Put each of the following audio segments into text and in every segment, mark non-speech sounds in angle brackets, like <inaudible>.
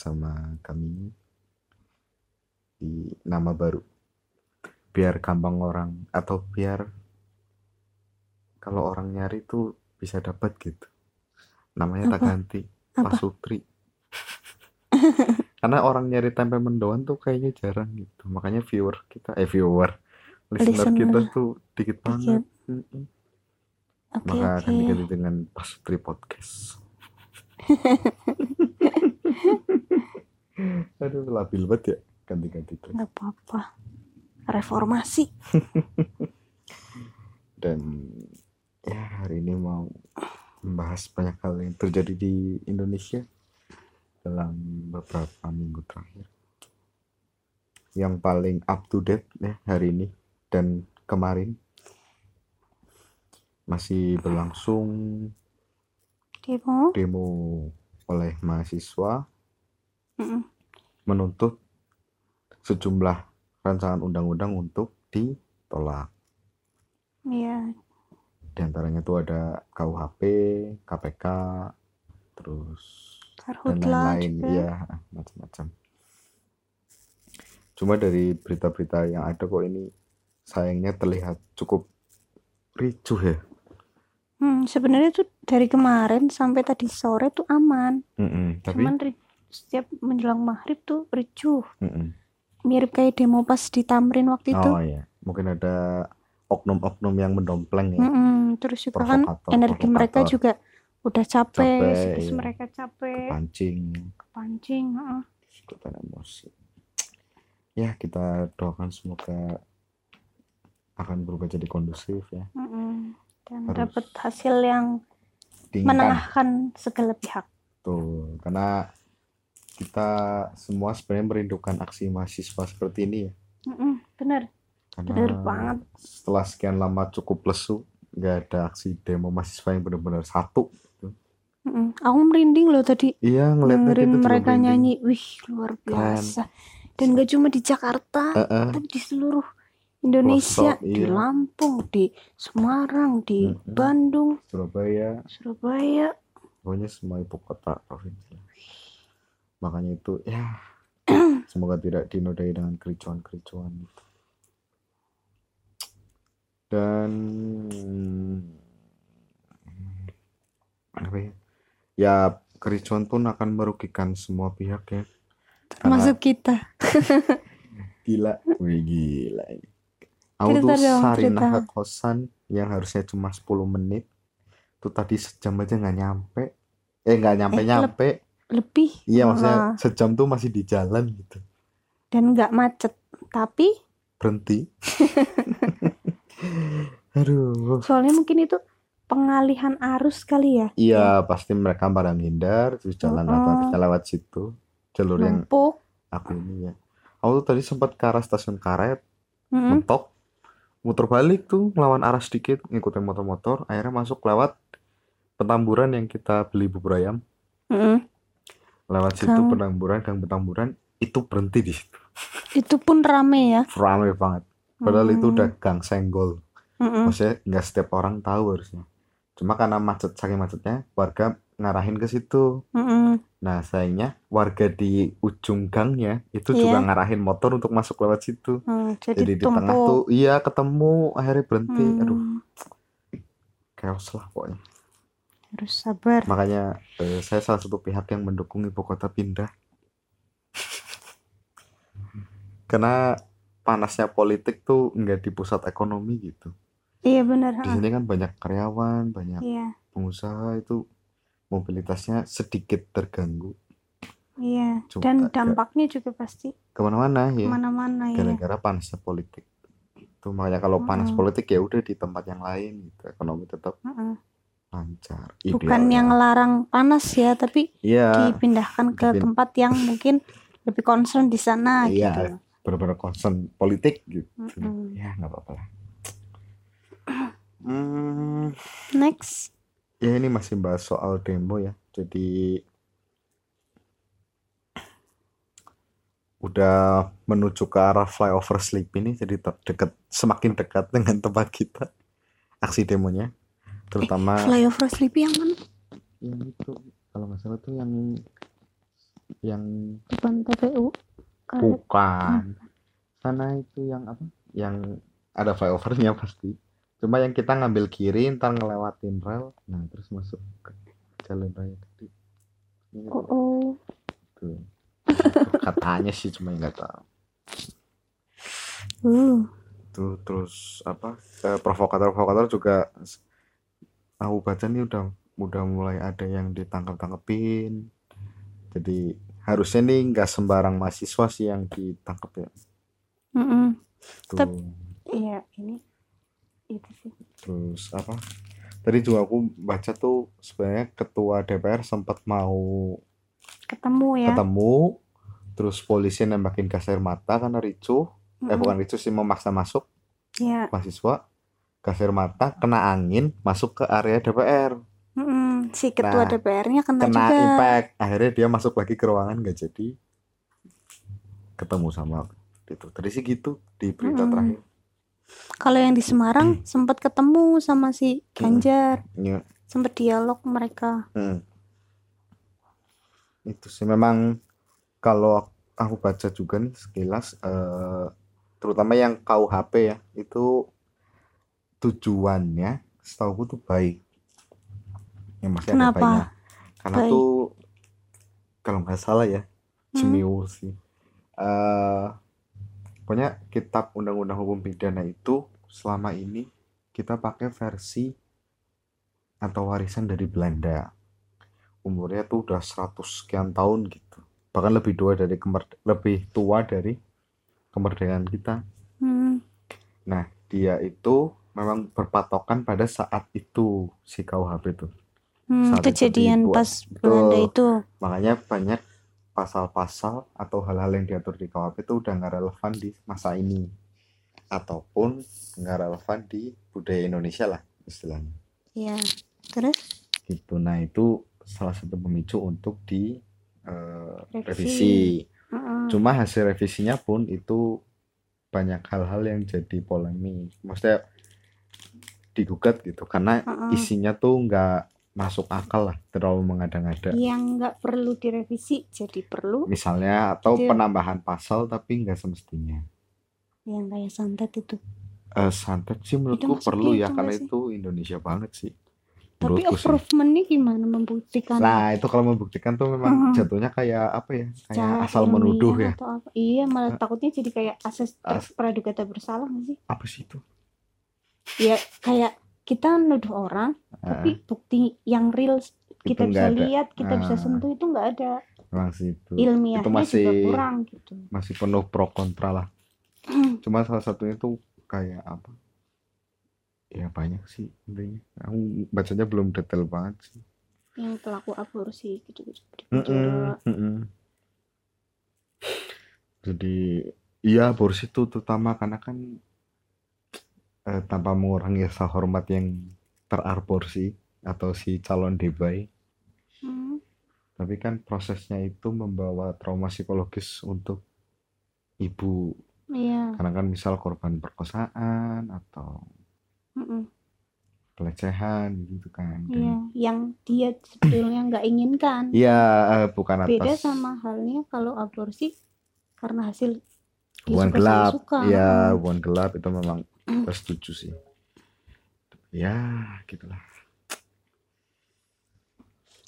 bersama kami di nama baru. Biar gampang orang atau biar kalau orang nyari tuh bisa dapat gitu. Namanya tak ganti Apa? Pasutri. Karena orang nyari tempe mendoan tuh kayaknya jarang gitu. Makanya viewer kita eh viewer listener Listener. kita tuh dikit banget. Mm-mm. Oke Maka akan oke. diganti dengan Pasutri Podcast. <laughs> Aduh, labil banget ya ganti-ganti terus. Nggak apa-apa. Reformasi. <laughs> Dan ya hari ini mau membahas banyak hal yang terjadi di Indonesia dalam beberapa minggu terakhir. Yang paling up to date ya hari ini dan kemarin masih berlangsung Demo. demo oleh mahasiswa Menuntut sejumlah rancangan undang-undang untuk ditolak. Iya. Di antaranya tuh ada KUHP, KPK, terus dan lain-lain, ya macam-macam. Cuma dari berita-berita yang ada kok ini sayangnya terlihat cukup ricuh ya. Hmm, sebenarnya tuh dari kemarin sampai tadi sore tuh aman. Mm-mm, tapi Cuman ri- setiap menjelang maghrib tuh ricuh. mm-mm. Mirip kayak demo pas di Tamrin waktu itu. oh ya mungkin ada oknum-oknum yang mendompleng ya, Mm-mm. Terus juga kan provokator, energi mereka juga udah capek, Capek, psikis iya. mereka capek, kepancing. kepancing. heeh. ikutan emosi ya kita doakan semoga akan berubah jadi kondusif ya Mm-mm. Dan Harus dapat hasil yang diinginkan menengahkan segala pihak. tuh karena kita semua sebenarnya merindukan aksi mahasiswa seperti ini ya Mm-mm, bener. karena Bener banget. setelah sekian lama cukup lesu nggak ada aksi demo mahasiswa yang benar-benar satu Mm-mm. Aku merinding loh tadi iya kita juga mereka nyanyi. Wih, luar biasa. Dan gak cuma di Jakarta, eh. tapi di seluruh Indonesia, Pelosok, di iya. Lampung, di Semarang, di Mm-mm. Bandung, Surabaya Surabaya. pokoknya semua ibu kota provinsi makanya itu ya semoga tidak dinodai dengan kericuan-kericuan. Itu dan apa ya? Ya kericuan pun akan merugikan semua pihak ya. Termasuk kita. <laughs> gila. Wih gila aku tuh Sarinah ke kosan yang harusnya cuma 10 menit. Tuh tadi sejam aja nggak nyampe. Eh nggak nyampe Eh, nyampe Lebih. iya maksudnya Wah. sejam tuh masih di jalan gitu Dan gak macet. Tapi berhenti <laughs> aduh soalnya mungkin itu pengalihan arus kali ya. iya pasti mereka pada menghindar terus jalan Oh. apa lewat situ jalur yang Numpuk. aku ini ya aku tuh tadi sempat ke arah stasiun karet Mm-mm. mentok muter balik tuh ngelawan arah sedikit ngikutin motor-motor akhirnya masuk lewat petamburan yang kita beli bubur ayam Mm-mm. Lewat situ Gang. petamburan gang petamburan itu berhenti di situ <laughs> Itu pun rame ya. ramai banget padahal itu Hmm. udah gang senggol Mm-mm. maksudnya nggak setiap orang tahu harusnya cuma karena macet saking macetnya warga ngarahin ke situ Mm-mm. nah sayangnya warga di ujung gangnya itu juga Iya. ngarahin motor untuk masuk lewat situ Hmm, jadi jadi di tengah tuh iya ketemu akhirnya berhenti aduh Hmm, chaos lah pokoknya harus sabar. makanya eh, saya salah satu pihak yang mendukung ibu kota pindah <laughs> karena panasnya politik tuh nggak di pusat ekonomi gitu Iya benar. di sini kan banyak karyawan banyak Iya, pengusaha itu mobilitasnya sedikit terganggu iya. Cuma Dan agak- dampaknya juga pasti ke mana-mana ya ke mana-mana ya. gara-gara panasnya politik itu makanya kalau panas Mm-mm. politik ya udah di tempat yang lain gitu ekonomi tetap Heeh. Lancar Bukan yang ngelarang panas ya, tapi iya dipindahkan ke tempat yang mungkin lebih concern di sana Iya. gitu. benar-benar concern politik gitu Mm-mm. ya nggak apa-apa lah Hmm, Next. ya ini masih bahas soal demo ya. Jadi udah menuju ke arah flyover sleep ini jadi dekat semakin dekat dengan tempat kita aksi demonya terutama flyover Sleepy yang mana? Yang itu kalau nggak salah tuh yang yang depan TPU Karet. bukan. Sana itu yang apa? Yang ada flyovernya pasti. Cuma yang kita ngambil kiri ntar ngelewatin rel nah terus masuk ke jalan raya tadi. Oh, oh. tuh. Katanya sih cuma nggak tahu. Uh. tuh terus apa? Eh, provokator-provokator juga s- aku baca nih udah udah mulai ada yang ditangkap tangkepin jadi harusnya nih nggak sembarang mahasiswa sih yang ditangkap ya tuh Tep- Iya, ini itu sih. terus apa tadi juga aku baca tuh sebenarnya ketua DPR sempat mau Ketemu ya. ketemu terus polisi nembakin gas air mata karena ricuh eh Mm-mm. bukan ricuh sih memaksa masuk Iya. mahasiswa gas air mata kena angin masuk ke area DPR Mm-mm. Si ketua Nah, DPR-nya kena, kena juga. impact akhirnya dia masuk lagi ke ruangan nggak jadi ketemu sama itu tadi sih gitu di berita Mm-mm. terakhir Kalau yang di Semarang sempat ketemu sama si Ganjar, Iya. sempat dialog mereka. Mm. itu sih memang kalau aku baca juga nih sekilas eh, terutama yang KUHP ya itu tujuannya setahu tuh baik yang masih ada Kenapa? baiknya karena Baik. tuh kalau nggak salah ya Hmm. Cemiu sih eh pokoknya kitab undang-undang hukum pidana itu selama ini kita pakai versi atau warisan dari Belanda umurnya tuh udah 100 sekian tahun gitu bahkan lebih tua dari kemer- lebih tua dari kemerdekaan kita Hmm. nah dia itu memang berpatokan pada saat itu si KUHP itu Hmm, Saat itu kejadian dibuat. pas Belanda itu. makanya banyak pasal-pasal atau hal-hal yang diatur di KUHP itu udah nggak relevan di masa ini ataupun nggak relevan di budaya Indonesia lah istilahnya Iya. Terus gitu nah itu salah satu pemicu untuk di eh, Revisi. revisi Mm-mm. cuma hasil revisinya pun itu banyak hal-hal yang jadi polemik maksudnya digugat gitu karena Mm-mm. isinya tuh nggak masuk akal lah terlalu mengada-ngada. Yang nggak perlu direvisi jadi perlu. Misalnya atau Gitu ya. penambahan pasal tapi nggak semestinya. Yang kayak santet itu. Eh, santet sih menurutku perlu ya karena sih? itu Indonesia banget sih tapi approvementnya gimana? Membuktikan? Nah itu kalau membuktikan tuh memang Mhm. jatuhnya kayak apa ya? Kayak secara asal menuduh ya. atau apa? Iya malah Eh, takutnya jadi kayak asas as- praduga tak bersalah nggak sih? Apa sih itu ya kayak kita nuduh orang tapi Heeh, bukti yang real kita bisa ada. lihat kita bisa Ah. sentuh itu nggak ada. Memang sih itu. Ilmiahnya itu masih juga kurang gitu. masih penuh pro kontra lah. Cuma salah satunya tuh kayak apa? Ya banyak sih intinya. Aku bacanya belum detail banget sih. Yang pelaku aborsi gitu gitu mm-mm. jadi iya aborsi itu terutama karena kan eh, tanpa mengurangi rasa hormat yang teraborsi atau si calon debai Hmm, tapi kan prosesnya itu membawa trauma psikologis untuk ibu. Iya. Karena kan misal korban perkosaan atau mm-mm. pelecehan gitu kan. Iya, yang dia sebetulnya <clears throat> nggak inginkan. iya eh, bukan Beda atas sama halnya kalau aborsi karena hasil suka gelap. suka. ya hubungan gelap itu memang kita setuju sih ya gitulah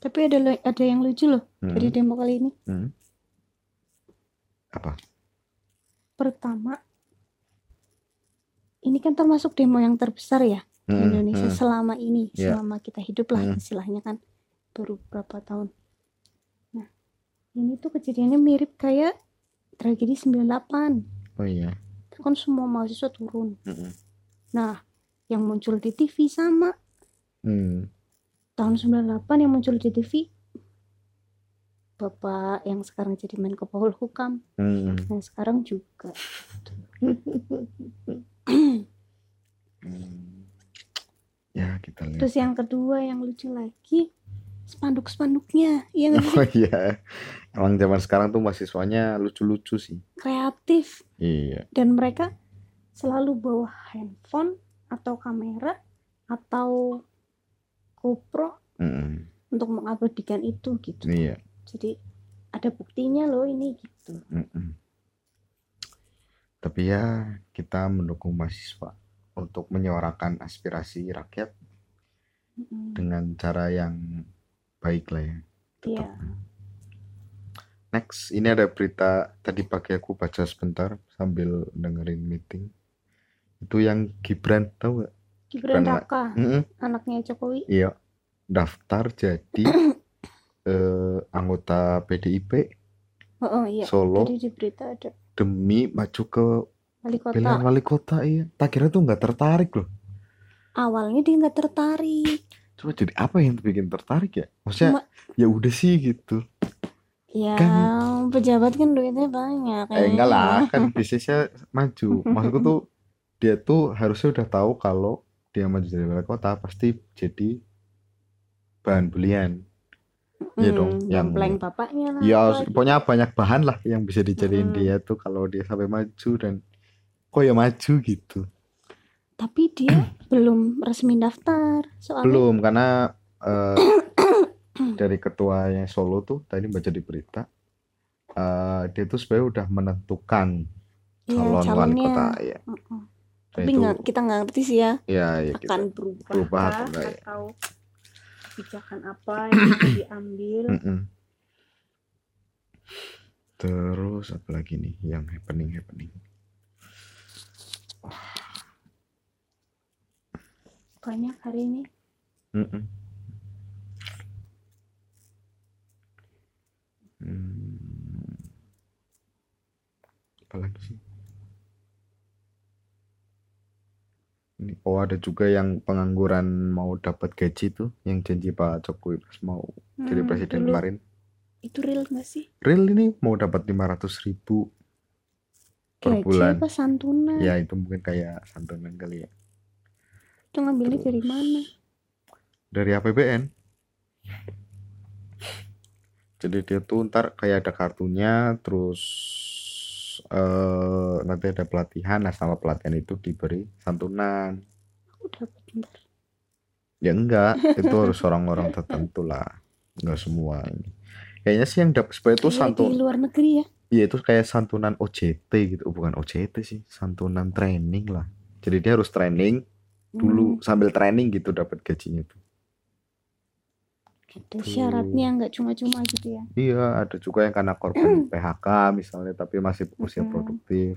Tapi ada ada yang lucu loh dari Hmm, demo kali ini. hmm. apa Pertama, ini kan termasuk demo yang terbesar ya di Hmm, Indonesia hmm, selama ini, ya selama kita hidup lah hmm. istilahnya kan baru berapa tahun. Nah, ini tuh kejadiannya mirip kayak tragedi 98. oh iya Itu kan semua mahasiswa turun. Hmm, Nah, yang muncul di TV sama hmm. tahun 98 yang muncul di TV Bapak yang sekarang jadi Menko Polhukam. Hmm. Nah, sekarang juga. Hmm. ya kita lihat Terus yang kedua yang lucu lagi spanduk-spanduknya. Nggak oh iya emang zaman sekarang tuh mahasiswanya lucu-lucu sih Kreatif iya dan mereka selalu bawa handphone atau kamera atau GoPro Mm-mm. untuk mengabadikan itu gitu iya jadi ada buktinya loh ini gitu Mm-mm. Tapi ya kita mendukung mahasiswa untuk menyuarakan aspirasi rakyat Mm-mm. dengan cara yang baik lah ya. Iya. Next, ini ada berita tadi pagi aku baca sebentar sambil dengerin meeting. Itu yang Gibran tahu gak? Gibran Raka Mm-mm. anaknya Jokowi Iya, daftar jadi <coughs> eh, anggota PDIP oh, oh, iya Solo jadi di berita ada demi maju ke wali kota pilihan wali kota iya. Tak kira tuh nggak tertarik loh. awalnya dia nggak tertarik Cuma jadi apa yang bikin tertarik ya? Maksudnya Cuma- ya udah sih gitu. Ya Kan- pejabat kan duitnya banyak Eh enggak lah, kan bisnisnya maju. <laughs> Maksudku tuh dia tuh harusnya udah tahu kalau dia maju jadi wali kota pasti jadi bahan belian. Iya Hmm, dong, yang nyempleng bapaknya lah Ya gitu. pokoknya banyak bahan lah yang bisa dijadiin Mm-mm. dia tuh kalau dia sampai maju dan kok ya maju gitu. tapi dia <clears throat> belum resmi daftar soalnya Belum karena eh, <clears throat> dari ketuanya Solo tuh tadi baca di berita eh, dia tuh sebenarnya udah menentukan Iya, calon wali calonnya. kota ya. Mm-mm. Dan tapi itu nggak kita nggak ngerti sih ya ya ya kita akan berubah, berubah atau enggak ya. atau kebijakan apa yang <coughs> diambil. Terus apa lagi nih yang happening happening? banyak hari ini Mm-mm. Hmm. Apa lagi sih? Ini, oh ada juga yang pengangguran mau dapat gaji tuh, yang janji Pak Jokowi pas mau jadi Hmm, presiden dulu. kemarin. itu real nggak sih Real ini mau dapat 500 ribu per gaji bulan. apa santunan Ya itu mungkin kayak santunan kali ya. itu ngambilnya dari mana Dari APBN. Jadi dia tuh ntar kayak ada kartunya, terus eh nanti ada pelatihan, nah sama pelatihan itu diberi santunan. aku dapat bentar Ya enggak, <laughs> itu harus orang-orang tertentu lah, enggak semua ini. Kayaknya sih yang dapat sebenarnya itu Kayak santun, di luar negeri ya iya itu kayak santunan OJT gitu, bukan OJT sih, santunan training lah. Jadi dia harus training dulu Hmm, sambil training gitu dapat gajinya tuh. Ada syaratnya nggak cuma-cuma gitu ya Iya, ada juga yang karena korban <clears throat> PHK misalnya, tapi masih usia Mm-mm. produktif.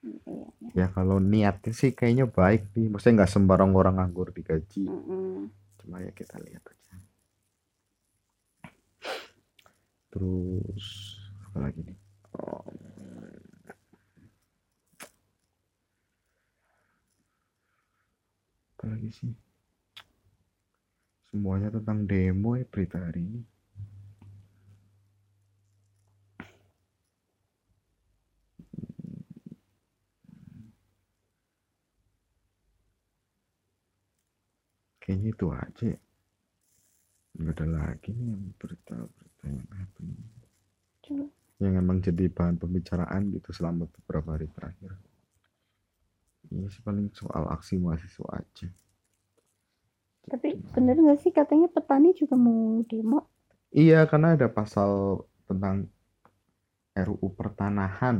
Iya. Ya kalau niatnya sih kayaknya baik nih, maksudnya nggak sembarang orang nganggur digaji. Mm-mm. Cuma ya kita lihat aja. Terus apa lagi nih? Oh, apa lagi sih? Semuanya tentang demo ya berita hari ini. Kayaknya itu aja. ya. Nggak ada lagi nih yang berita-berita yang happening. Yang emang jadi bahan pembicaraan gitu selama beberapa hari terakhir. Iya sih paling soal aksi mahasiswa aja. Tapi bener nggak sih katanya petani juga mau demo? Iya, karena ada pasal tentang RUU pertanahan.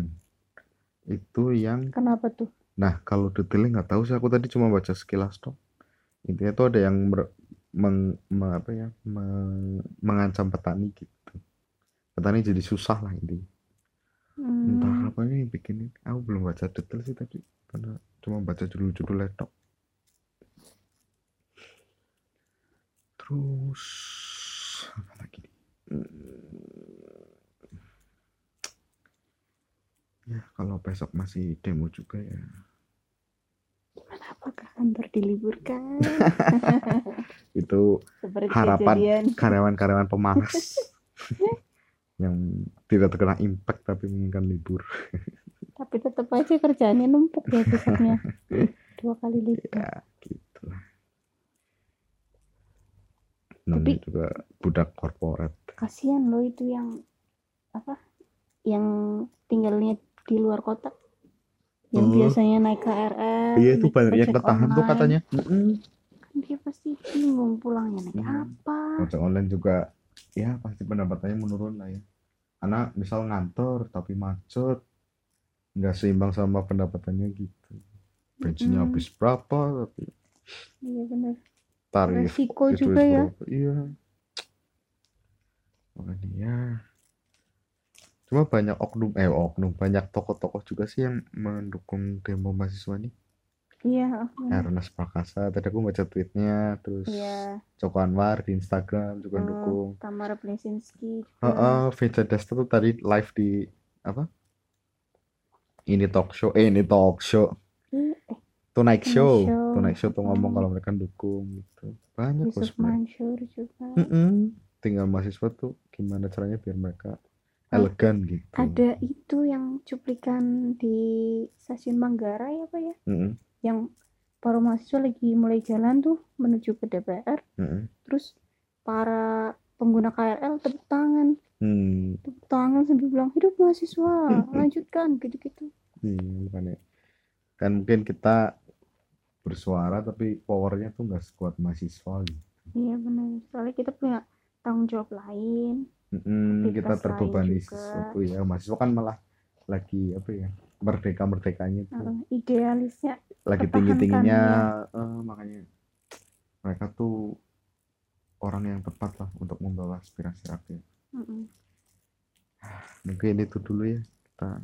Itu yang kenapa tuh? Nah kalau detailnya nggak tahu sih aku tadi cuma baca sekilas toh intinya tuh ada yang mer- meng, me- apa ya meng- mengancam petani gitu. Petani jadi susah lah intinya. Entah Hmm, apa yang bikin ini. Aku belum baca detail sih tadi karena cuma baca judul-judul laptop terus apa lagi nih? Ya kalau besok masih demo juga ya. Apakah kantor diliburkan? <laughs> Itu seperti Harapan. kejadian. karyawan-karyawan pemalas <laughs> <laughs> yang tidak terkena impact tapi menginginkan libur. Tapi tetap aja kerjaannya numpuk ya besoknya. Dua kali lipat ya gitu lah namanya Tapi- juga budak korporat. kasihan loh itu yang apa yang tinggalnya di luar kota. Yang Oh. biasanya naik KRL iya itu banyak yang ketahan tuh katanya. Kan dia pasti bingung pulangnya naik Hmm. apa. Ojek online juga ya pasti pendapatannya menurun lah ya. Anak misal ngantor tapi macet nggak seimbang sama pendapatannya gitu. Bensinnya Mm-mm. habis berapa tapi iya bener tarif resiko itu juga ya berapa. iya makanya ya cuma banyak oknum eh oknum banyak tokoh-tokoh juga sih yang mendukung demo mahasiswa nih iya bener. Ernest Prakasa tadi aku baca tweetnya terus iya Joko Anwar di Instagram juga Hmm. dukung Tamara Blesinski Heeh, Vincent Desta tuh tadi live di apa? Ini talk show, eh ini talk show, Tonight Show, Show. Tonight Show tuh ngomong kalau mereka dukung gitu. Banyak Yusuf. Mansur juga Mm-mm. Tinggal mahasiswa tuh gimana caranya biar mereka elegan gitu. ada itu yang cuplikan di stasiun Manggarai apa ya Mm-mm, yang para mahasiswa lagi mulai jalan tuh menuju ke DPR mm-mm. terus para pengguna KRL tepuk tangan Hmm, tepuk tangan sambil bilang hidup mahasiswa lanjutkan gitu-gitu iya makanya. Kan mungkin kita bersuara tapi powernya tuh nggak sekuat mahasiswa gitu. iya benar soalnya kita punya tanggung jawab lain Mm-mm, kita terbebani sesuatu ya. Mahasiswa kan malah lagi apa ya? Merdeka-merdekanya tuh. Heeh, idealisnya lagi Pertahankan, tinggi-tingginya ya. eh, makanya mereka tuh orang yang tepat lah untuk membawa aspirasi rakyat mm-mm. mungkin itu dulu ya kita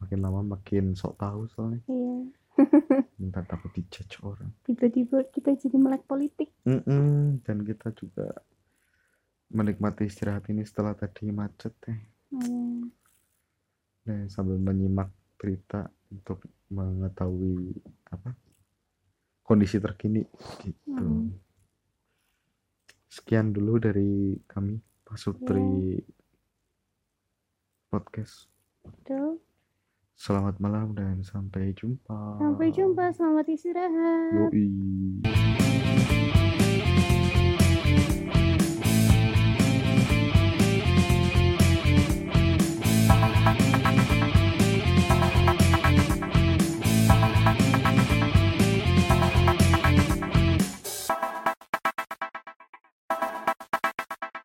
makin lama makin sok tahu soalnya iya <laughs> minta takut dijudge orang. Tiba-tiba kita jadi melek politik. Mm-mm, dan kita juga menikmati istirahat ini setelah tadi macet ya. Hmm, dan sambil menyimak berita untuk mengetahui apa kondisi terkini gitu. Mm. sekian dulu dari kami Pasutri podcast. Betul. Selamat malam dan sampai jumpa sampai jumpa selamat istirahat Yoi.